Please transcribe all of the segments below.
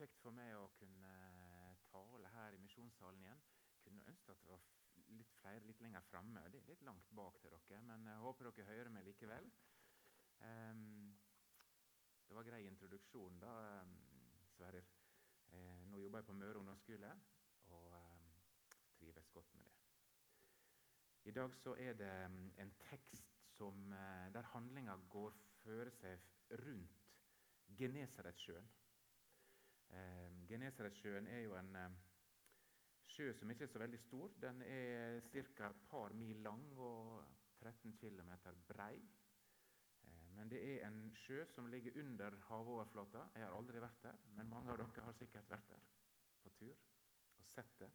kjekt for meg å kunne tale her i misjonssalen igjen. Kunne ønske at det var litt flere litt lenger framme. Det er litt langt bak til dere, men jeg håper dere hører meg likevel. Um, det var grei introduksjon, da, um, Sverrir. Eh, nå jobber jeg på Møre ungdomsskole og um, trives godt med det. I dag så er det en tekst som, uh, der handlinga går føre seg rundt Genesaretsjøen. Eh, Genesaretsjøen er jo en eh, sjø som ikke er så veldig stor. Den er ca. et par mil lang og 13 km brei. Eh, men det er en sjø som ligger under havoverflata. Jeg har aldri vært der, men mange av dere har sikkert vært der på tur og sett det.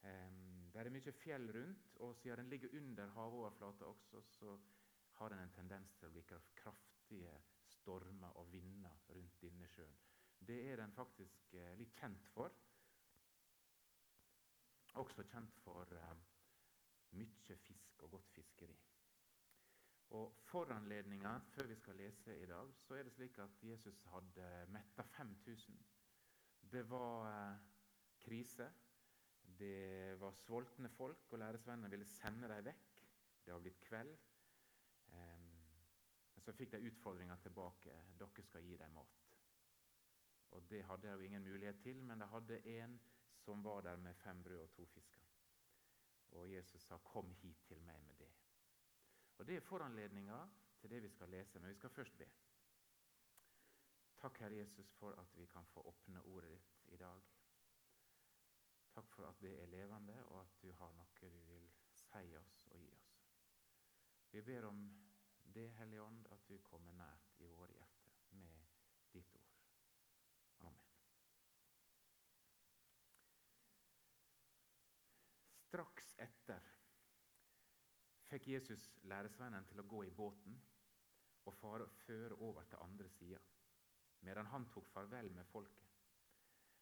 Um, det er mye fjell rundt, og siden den ligger under havoverflata også, så har den en tendens til å bli kraftige stormer og vinder rundt denne sjøen. Det er den faktisk eh, litt kjent for. Også kjent for eh, mye fisk og godt fiskeri. Og Foranledninga før vi skal lese i dag, så er det slik at Jesus hadde metta 5000. Det var eh, krise. Det var sultne folk, og læresvennene ville sende dem vekk. Det var blitt kveld. Um, så fikk de utfordringa tilbake. Dere skal gi dem mat. Og Det hadde de jo ingen mulighet til, men de hadde en som var der med fem brød og to fisker. Og Jesus sa, 'Kom hit til meg med det'. Og Det er foranledninga til det vi skal lese, men vi skal først be. Takk, Herre Jesus, for at vi kan få åpne ordet ditt i dag. Takk for at det er levende, og at du har noe du vil si oss og gi oss. Vi ber om det, Hellige Ånd, at du kommer nært i våre hjerter med ditt ord. Amen. Straks etter fikk Jesus læresvennen til å gå i båten og fare, føre over til andre sida, medan han tok farvel med folket.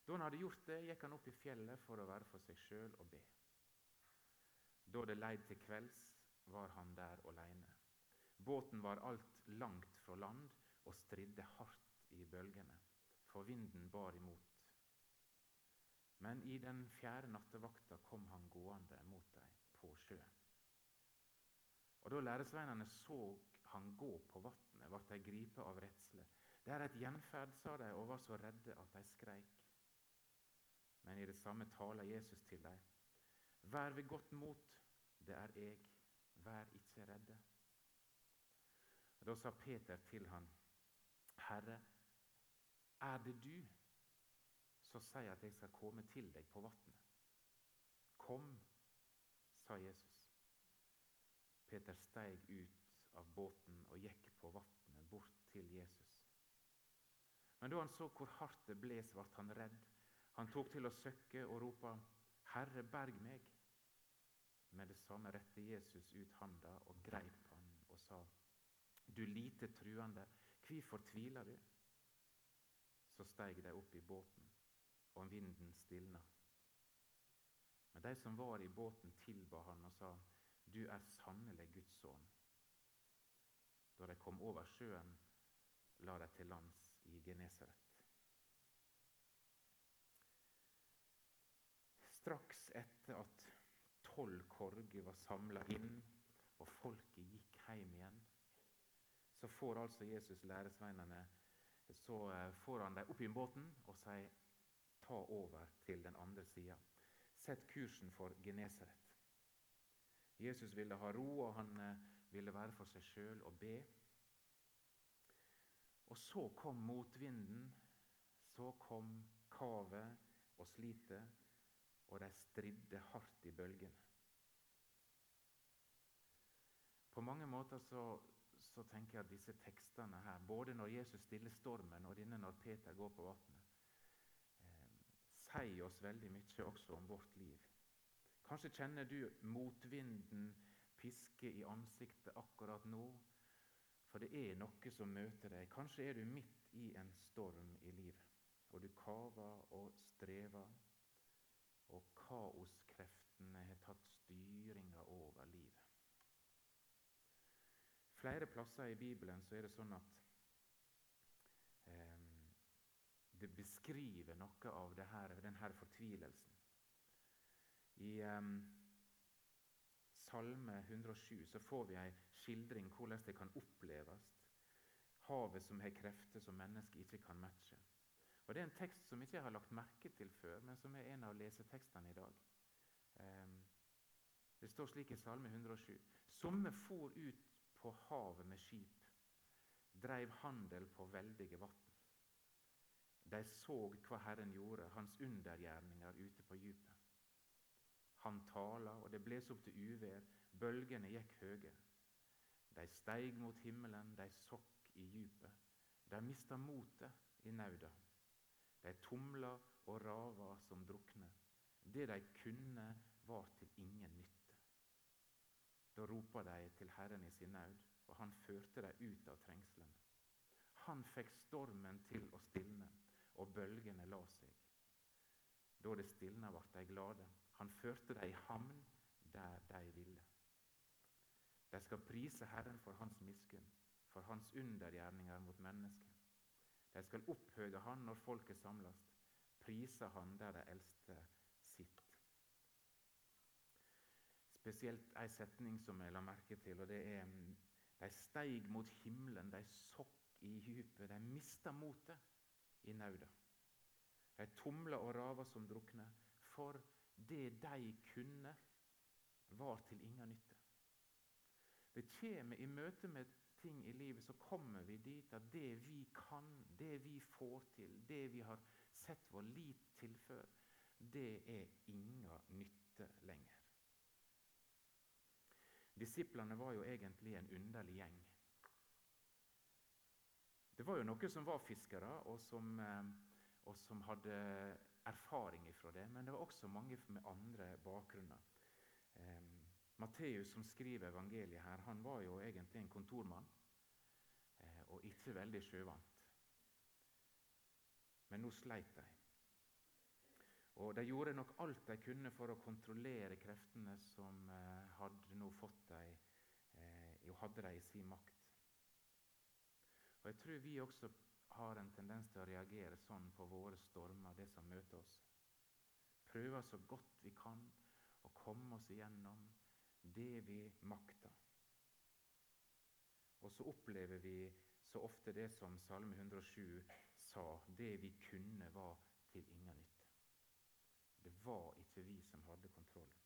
Da han hadde gjort det, gikk han opp i fjellet for å være for seg sjøl og be. Da det leid til kvelds, var han der aleine. Båten var alt langt fra land og stridde hardt i bølgene, for vinden bar imot. Men i den fjerde nattevakta kom han gående mot dem på sjøen. Og Da læresveinene så han gå på vannet, ble de gripet av redsle. Det er et gjenferd, sa de, og var så redde at de skreik. Men i det samme taler Jesus til dem. Vær ved godt mot, det er jeg. Vær ikke redde. Og Da sa Peter til han, 'Herre, er det du som sier at jeg skal komme til deg på vannet?' 'Kom', sa Jesus. Peter steig ut av båten og gikk på vannet bort til Jesus. Men da han så hvor hardt det bles, ble han redd. Han tok til å søkke og ropa, 'Herre, berg meg!' Med det samme rette Jesus ut handa og greip han og sa, du lite truende, hvorfor tviler du? Så steig de opp i båten, og vinden stilna. Men de som var i båten, tilba han og sa, Du er sannelig Guds sønn. Da de kom over sjøen, la de til lands i Genesaret. Straks etter at tolv korger var samla inn og folket gikk hjem igjen, så får altså Jesus læresveinene så eh, får han dem opp i båten og sier ta over til den andre sida. Sett kursen for Genesaret. Jesus ville ha ro, og han eh, ville være for seg sjøl og be. Og så kom motvinden, så kom kavet og slitet, og de stridde hardt i bølgene. På mange måter så så tenker jeg at disse tekstene her, både når Jesus stiller stormen og denne når Peter går på vannet, sier oss veldig mye også om vårt liv. Kanskje kjenner du motvinden piske i ansiktet akkurat nå. For det er noe som møter deg. Kanskje er du midt i en storm i livet. Og du kaver og strever, og kaoskreftene har tatt styringa over livet. Flere plasser i Bibelen så er det sånn at eh, det beskriver noe av det her, denne fortvilelsen. I um, Salme 107 så får vi ei skildring hvordan det kan oppleves. Havet som har krefter som mennesket ikke kan matche. Og Det er en tekst som ikke jeg har lagt merke til før, men som er en av lesetekstene i dag. Um, det står slik i Salme 107.: Somme for ut på havet med skip, dreiv handel på veldige vatn. De så hva Herren gjorde, hans undergjerninger ute på djupet. Han tala, og det bles opp til uvær, bølgene gikk høye. De steig mot himmelen, de sokk i djupet. De mista motet i nauda. De tumla og rava som drukne. Det de kunne, var til ingen nytte. Da ropa de til Herren i sin naud, og han førte dem ut av trengslene. Han fikk stormen til å stilne, og bølgene la seg. Da det stilna, ble de glade. Han førte dem i havn der de ville. De skal prise Herren for hans miskunn, for hans undergjerninger mot mennesket. De skal opphøye Han når folket samles, prise Han der de eldste sitt. Spesielt ei setning som jeg la merke til, og det er De steig mot himmelen, de sokk i dypet, de mista motet i nauda. De tumla og rava som drukne, for det de kunne, var til inga nytte. Det kommer i møte med ting i livet, så kommer vi dit at det vi kan, det vi får til, det vi har sett vår lit til før, det er inga nytte lenger. Disiplene var jo egentlig en underlig gjeng. Det var jo noen som var fiskere, og som, eh, og som hadde erfaring fra det. Men det var også mange med andre bakgrunner. Eh, Matteus, som skriver evangeliet her, han var jo egentlig en kontormann. Eh, og ikke veldig sjøvant. Men nå sleit de. Og De gjorde nok alt de kunne for å kontrollere kreftene som eh, hadde nå fått dem, eh, hadde de i sin makt. Og Jeg tror vi også har en tendens til å reagere sånn på våre stormer, det som møter oss. Prøver så godt vi kan å komme oss igjennom det vi makter. Og så opplever vi så ofte det som Salme 107 sa, det vi kunne, var til ingen nytte. Det var ikke vi som hadde kontrollen.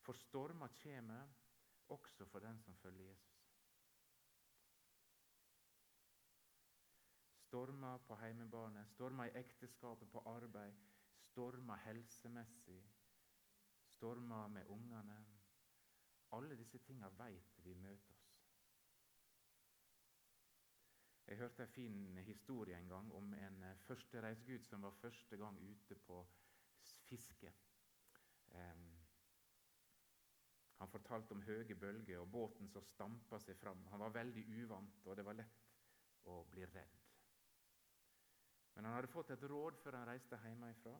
For stormer kommer også for den som følger Jesus. Stormer på heimebane, stormer i ekteskapet, på arbeid, stormer helsemessig, stormer med ungene. Alle disse tinga veit vi møter oss. Jeg hørte en fin historie en gang om en eh, førstereisgutt som var første gang ute på fiske. Um, han fortalte om høye bølger og båten som stampa seg fram. Han var veldig uvant, og det var lett å bli redd. Men han hadde fått et råd før han reiste hjemmefra.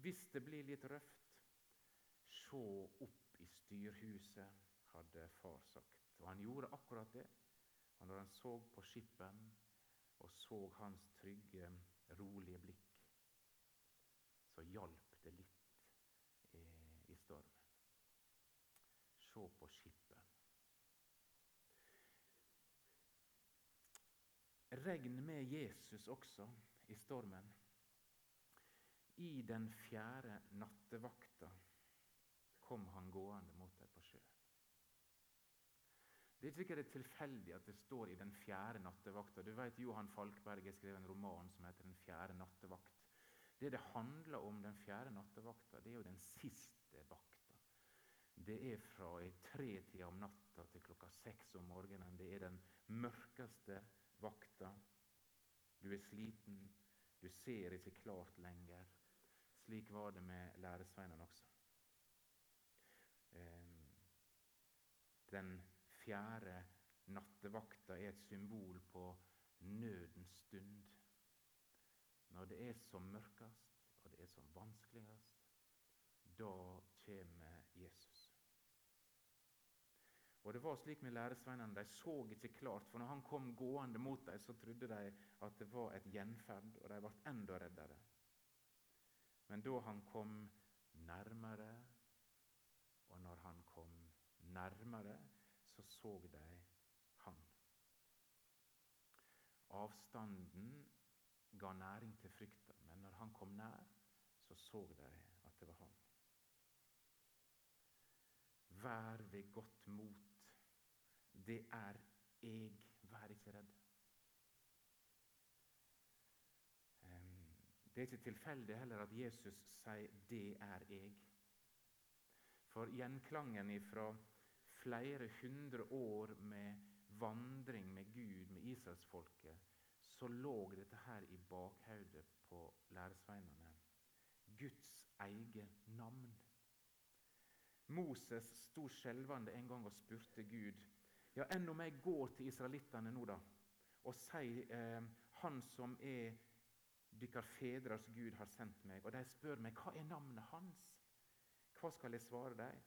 Hvis det blir litt røft, se opp i styrhuset, hadde far sagt. Og han gjorde akkurat det. Og når han så på skippen og så hans trygge, rolige blikk, så hjalp det litt i, i stormen. Se på skippen. Regn med Jesus også i stormen. I den fjerde nattevakta kom han gående mot dem på sjøen. Det er ikke sikkert det er tilfeldig at det står i den fjerde nattevakta. Du vet Johan Falkberg har skrevet en roman som heter 'Den fjerde nattevakt'. Det det handler om den fjerde nattevakta, det er jo den siste vakta. Det er fra i tretida om natta til klokka seks om morgenen. Det er den mørkeste vakta. Du er sliten, du ser ikke klart lenger. Slik var det med læresveinene også. Den fjerde nattevakta er et symbol på nødens stund. Når det er som mørkest og det er som vanskeligst, da kommer. Og det var slik med læresveinene. De så ikke klart, for når han kom gående mot dem, så trodde de at det var et gjenferd, og de ble enda reddere. Men da han kom nærmere, og når han kom nærmere, så så de han. Avstanden ga næring til frykta, men når han kom nær, så så de at det var han. Vær ved godt mot. Det er jeg. Vær ikke redd. Det er ikke tilfeldig heller at Jesus sier 'det er jeg'. For gjenklangen fra flere hundre år med vandring med Gud, med israelsfolket, så lå dette her i bakhodet på læresveinene. Guds eget navn. Moses sto skjelvende en gang og spurte Gud ja, enn om jeg går til israelittene nå, da, og sier eh, Han som er dykkar fedres Gud, har sendt meg, og de spør meg hva er navnet hans, hva skal jeg svare dem?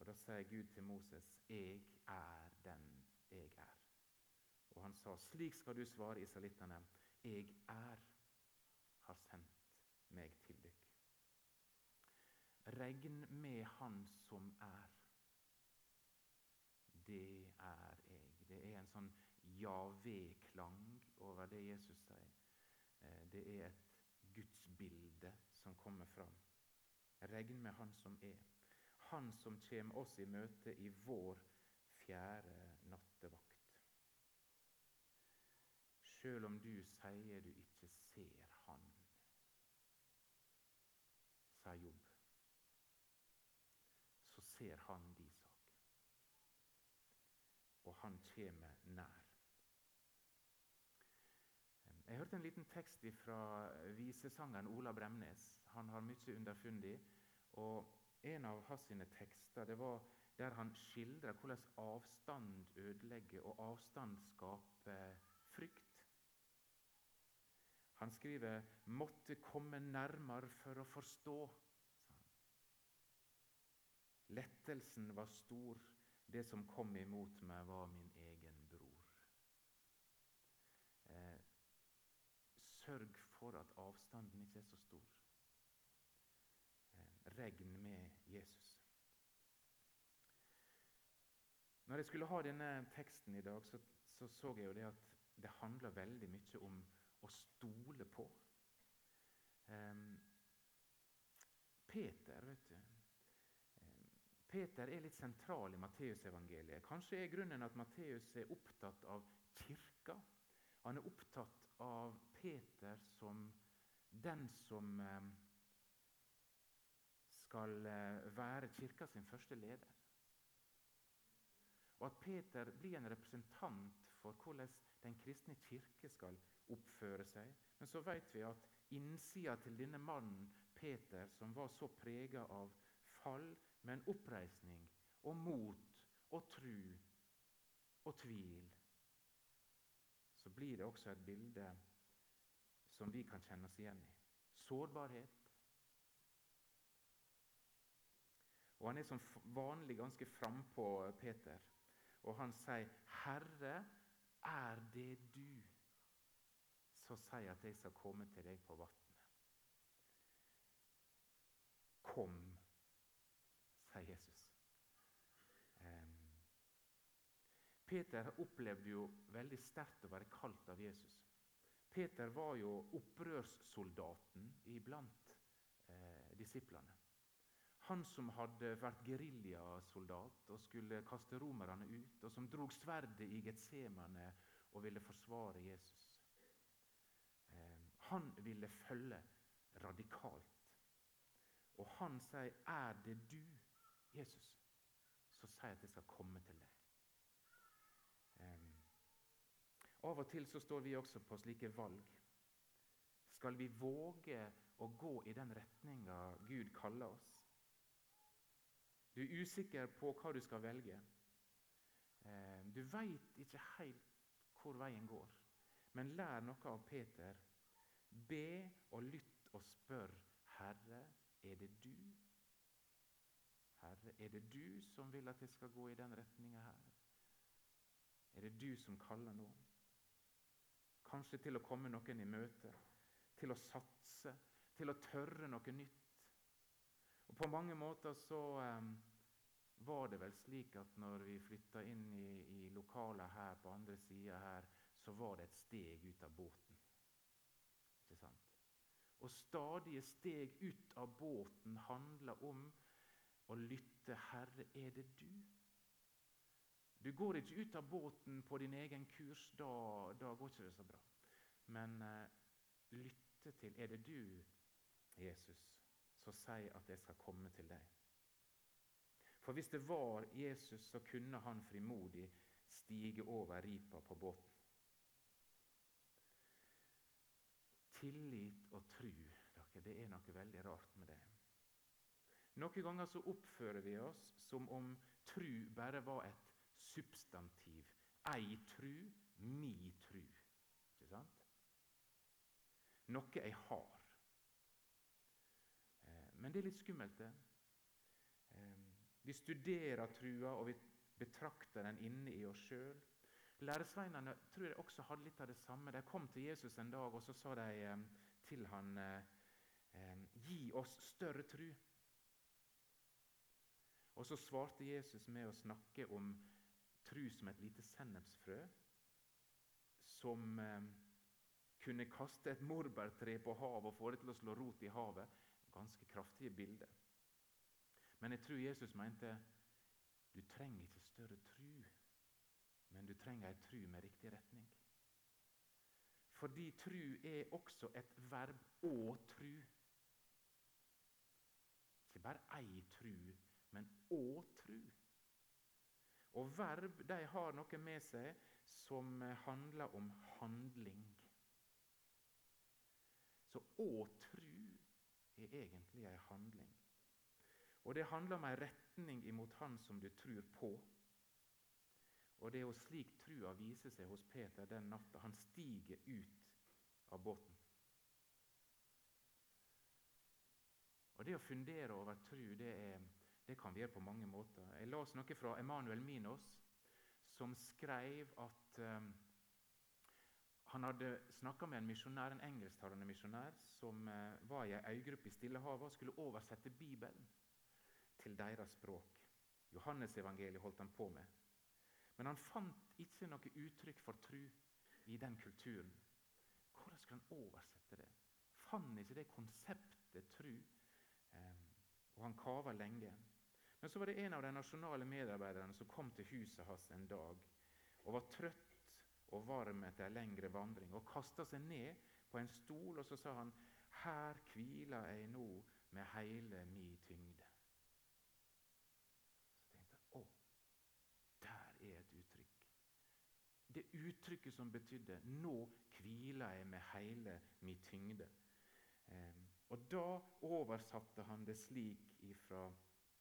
Og Da sier Gud til Moses, 'Jeg er den jeg er'. Og han sa, 'Slik skal du svare israelittene', 'Jeg er har sendt meg til dykk'. Regn med Han som er. Det er jeg. Det er en sånn Javé-klang over det Jesus sier. Eh, det er et gudsbilde som kommer fram. Regn med Han som er. Han som kommer oss i møte i vår fjerde nattevakt. Sjøl om du sier du ikke ser Han, sa Jobb, så ser Han de. Og Han kommer nær. Jeg hørte en liten tekst fra visesangeren Ola Bremnes. Han har mye underfundig. Og en av hans tekster det var der han skildrer hvordan avstand ødelegger og avstand skaper frykt. Han skriver 'måtte komme nærmere for å forstå'. Lettelsen var stor, det som kom imot meg, var min egen bror. Eh, sørg for at avstanden ikke er så stor regn med Jesus. Når jeg skulle ha denne teksten i dag, så så, så jeg jo det at det handler veldig mye om å stole på. Eh, Peter, vet du Peter er litt sentral i Matteusevangeliet. Kanskje er grunnen at Matteus er opptatt av kirka. Han er opptatt av Peter som den som um, skal eh, være kirka sin første leder. Og at Peter blir en representant for hvordan den kristne kirke skal oppføre seg. Men så vet vi at innsida til denne mannen Peter, som var så prega av fall, men oppreisning og mot og tru og tvil, så blir det også et bilde som vi kan kjenne oss igjen i. Sårbarhet, Og Han er som vanlig ganske frampå, Peter. Og han sier, 'Herre, er det du?' Så sier at jeg skal komme til deg på vannet. Kom, sier Jesus. Peter opplevde jo veldig sterkt å være kalt av Jesus. Peter var jo opprørssoldaten iblant eh, disiplene. Han som hadde vært geriljasoldat og skulle kaste romerne ut, og som drog sverdet i Getsemane og ville forsvare Jesus. Eh, han ville følge radikalt. Og han sier, 'Er det du, Jesus?' Så sier jeg at jeg skal komme til deg. Um, av og til så står vi også på slike valg. Skal vi våge å gå i den retninga Gud kaller oss? Du er usikker på hva du skal velge. Um, du veit ikke helt hvor veien går. Men lær noe av Peter. Be og lytt og spør Herre, er det du? Herre, er det du som vil at jeg skal gå i den retninga her? Er det du som kaller nå? Kanskje til å komme noen i møte, til å satse, til å tørre noe nytt. Og På mange måter så um, var det vel slik at når vi flytta inn i, i lokalet her på andre sida her, så var det et steg ut av båten. Ikke sant? Og stadige steg ut av båten handler om å lytte. Herre, er det du? Du går ikke ut av båten på din egen kurs. Da, da går ikke det så bra. Men eh, lytte til Er det du, Jesus, så si at jeg skal komme til deg? For hvis det var Jesus, så kunne han frimodig stige over ripa på båten. Tillit og tru, dere, det er noe veldig rart med det. Noen ganger så oppfører vi oss som om tru bare var et substantiv. Ei tru, mi tru. Ikke sant? Noe jeg har. Eh, men det er litt skummelt, det. Eh, vi studerer trua, og vi betrakter den inne i oss sjøl. Læresveinene tror jeg også hadde litt av det samme. De kom til Jesus en dag, og så sa de eh, til han Gi oss større tru. Og så svarte Jesus med å snakke om tru som et lite sennepsfrø som eh, kunne kaste et morbærtre på havet og få det til å slå rot i havet. Ganske kraftige bilder. Men jeg tror Jesus mente du trenger ikke større tru, men du trenger ei tru med riktig retning. Fordi tru er også et verb å tru. Ikke bare ei tru, men òg tru. Og verb de har noe med seg som handler om handling. Så å tru er egentlig ei handling. Og det handler om ei retning imot Han som du tror på. Og det er jo slik trua viser seg hos Peter den natta. Han stiger ut av båten. Og Det å fundere over tru, det er det kan vi gjøre på mange måter. Jeg las noe fra Emanuel Minos, som skrev at um, han hadde snakka med en misjonær, en engelsktalende misjonær som uh, var i ei øygruppe i Stillehavet og skulle oversette Bibelen til deres språk. Johannesevangeliet holdt han på med. Men han fant ikke noe uttrykk for tru i den kulturen. Hvordan skulle han oversette det? Fant ikke det konseptet tru? Um, og han kava lenge. Men så var det en av de nasjonale medarbeiderne som kom til huset hans en dag og var trøtt og varm etter en lengre vandring og kasta seg ned på en stol og så sa han, 'Her hviler jeg nå med hele mi tyngde'. Så tenkte jeg, å, der er et uttrykk. Det uttrykket som betydde 'nå hviler jeg med hele mi tyngde'. Eh, og da oversatte han det slik ifra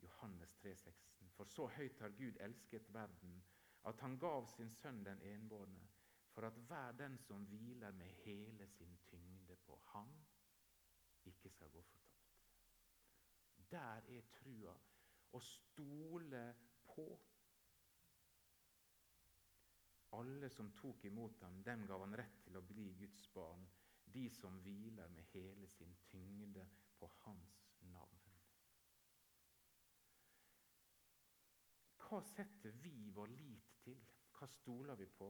Johannes 3,16. For så høyt har Gud elsket verden, at han gav sin sønn den enbårne, for at hver den som hviler med hele sin tyngde på Han, ikke skal gå fortapt. Der er trua. Å stole på. Alle som tok imot ham, dem gav han rett til å bli Guds barn. De som hviler med hele sin tyngde på Hans navn. Hva setter vi vår lit til? Hva stoler vi på?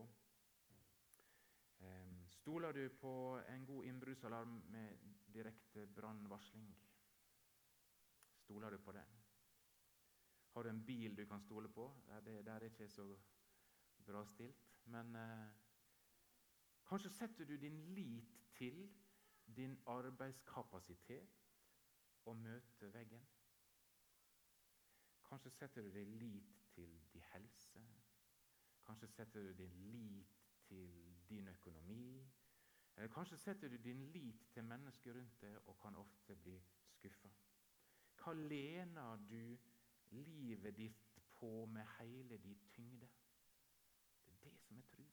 Stoler du på en god innbruddsalarm med direkte brannvarsling? Stoler du på det? Har du en bil du kan stole på? Der er ikke så bra stilt. Men eh, kanskje setter du din lit til din arbeidskapasitet og møter veggen. Kanskje setter du din lit til din helse. Kanskje setter du din lit til din økonomi. Eller kanskje setter du din lit til mennesker rundt deg og kan ofte bli skuffa. Hva lener du livet ditt på med hele din tyngde? Det er det som er tru.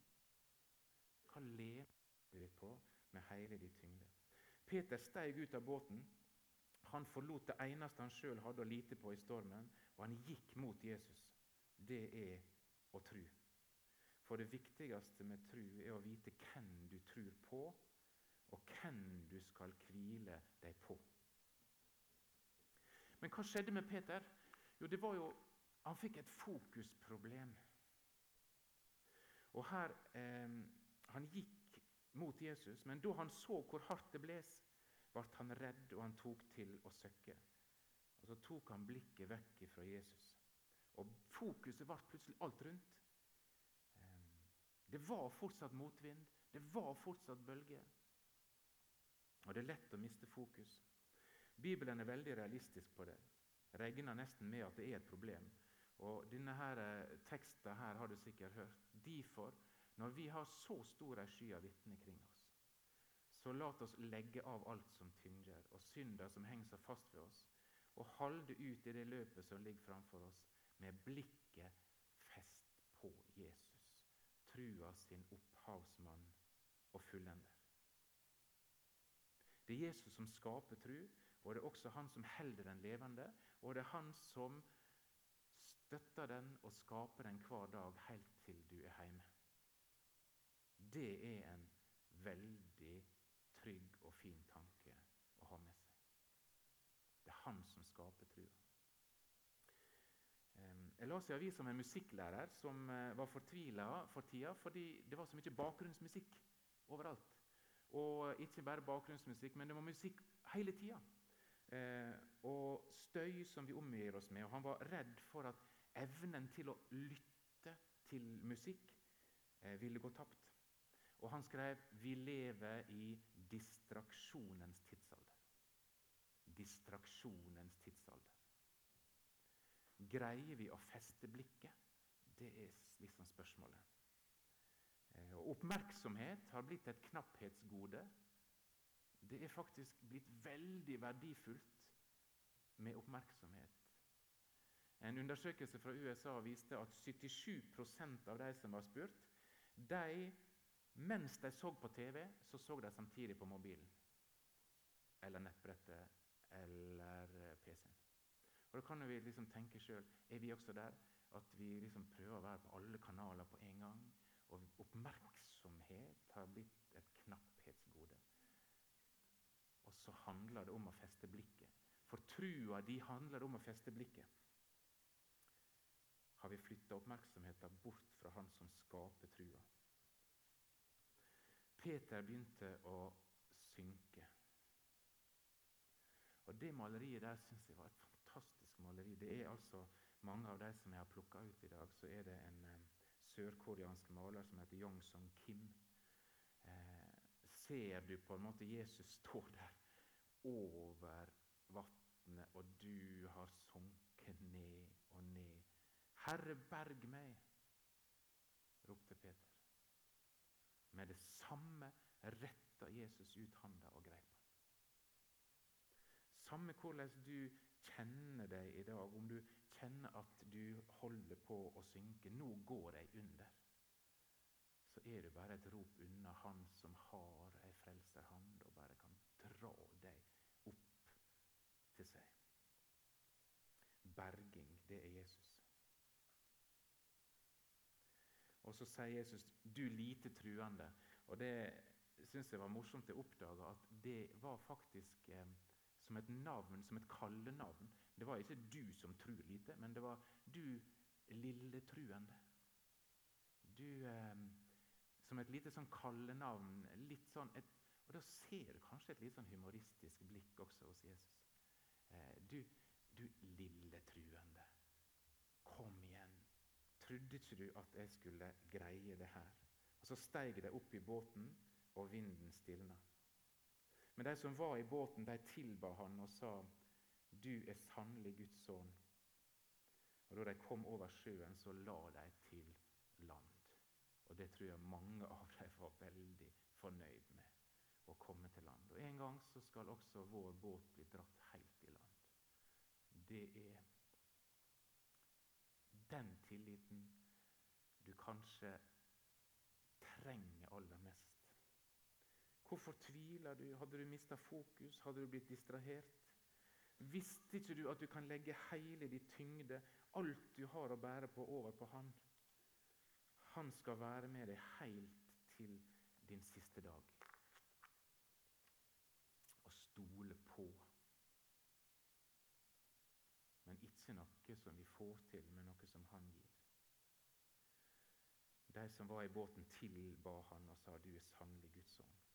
Hva lener du ditt på med hele din tyngde? Peter steig ut av båten Han forlot det eneste han sjøl hadde å lite på i stormen, og han gikk mot Jesus. Det er å tro. For det viktigste med tro er å vite hvem du tror på, og hvem du skal hvile deg på. Men hva skjedde med Peter? Jo, det var jo Han fikk et fokusproblem. Og her eh, Han gikk mot Jesus, men da han så hvor hardt det bles, ble han redd, og han tok til å søkke. Og Så tok han blikket vekk fra Jesus. Og fokuset ble plutselig alt rundt. Eh, det var fortsatt motvind, det var fortsatt bølger. Og det er lett å miste fokus. Bibelen er veldig realistisk på det. Regner nesten med at det er et problem. Og denne her, eh, teksten her har du sikkert hørt. Derfor, når vi har så stor ei sky av vitner kring oss, så la oss legge av alt som tynger, og synder som henger seg fast ved oss, og holde ut i det løpet som ligger framfor oss, med blikket fest på Jesus, trua sin opphavsmann og fullender. Det er Jesus som skaper tru, og det er også han som holder den levende, og det er han som støtter den og skaper den hver dag helt til du er hjemme. Det er en veldig trygg og fin tanke å ha med seg. Det er han som skaper trua. Jeg leste i avisa om en musikklærer som eh, var fortvila for tida fordi det var så mye bakgrunnsmusikk overalt. Og ikke bare bakgrunnsmusikk, men det var musikk hele tida. Eh, og støy som vi omgir oss med. Og han var redd for at evnen til å lytte til musikk eh, ville gå tapt. Og han skrev 'Vi lever i distraksjonens tidsalder'. Distraksjonens tidsalder. Greier vi å feste blikket? Det er liksom spørsmålet. Eh, og oppmerksomhet har blitt et knapphetsgode. Det er faktisk blitt veldig verdifullt med oppmerksomhet. En undersøkelse fra USA viste at 77% av de som var spurt, de, mens de så på TV, så så de samtidig på mobilen. Eller nettbrettet eller PC-en. Og Da kan vi liksom tenke sjøl er vi også der at vi liksom prøver å være på alle kanaler på en gang. Og oppmerksomhet har blitt et knapphetsgode. Og så handler det om å feste blikket. For trua di handler om å feste blikket. Har vi flytta oppmerksomheten bort fra Han som skaper trua? Peter begynte å synke. Og Det maleriet der syns jeg var et maleri. Det er altså Mange av de som jeg har plukka ut i dag, så er det en eh, sørkoreansk maler som heter Yong Song Kim. Eh, ser du på en måte Jesus står der over vannet, og du har sunket ned og ned. Herre, berg meg, ropte Peter. Med det samme retta Jesus ut handa og greip han. Samme hvordan du kjenner deg i dag, om du kjenner at du holder på å synke, nå går jeg under, så er det bare et rop unna Han som har ei frelserhand og bare kan dra deg opp til seg. Berging, det er Jesus. Og så sier Jesus 'du lite truende'. Og det syns jeg var morsomt å oppdage at det var faktisk eh, som et navn, som et kallenavn. Det var ikke du som tror lite, men det var du lille truende. Du eh, Som et lite sånn kallenavn. litt sånn et, Og da ser du kanskje et litt sånn humoristisk blikk også hos Jesus. Eh, du, du lille truende. Kom igjen. Trodde ikke du at jeg skulle greie det her? Og Så steig de opp i båten, og vinden stilna. Men de som var i båten, de tilba han og sa, 'Du er sannelig Guds sønn.' Og Da de kom over sjøen, så la de til land. Og Det tror jeg mange av dem var veldig fornøyd med. Å komme til land. Og En gang så skal også vår båt bli dratt helt i land. Det er den tilliten du kanskje trenger aller mest Hvorfor tviler du? Hadde du mista fokus? Hadde du blitt distrahert? Visste ikke du at du kan legge hele din tyngde, alt du har å bære på, over på Han? Han skal være med deg helt til din siste dag. Og stole på. Men ikke noe som vi får til, men noe som Han gir. De som var i båten, tilba han og sa du er sannelig Guds ånd.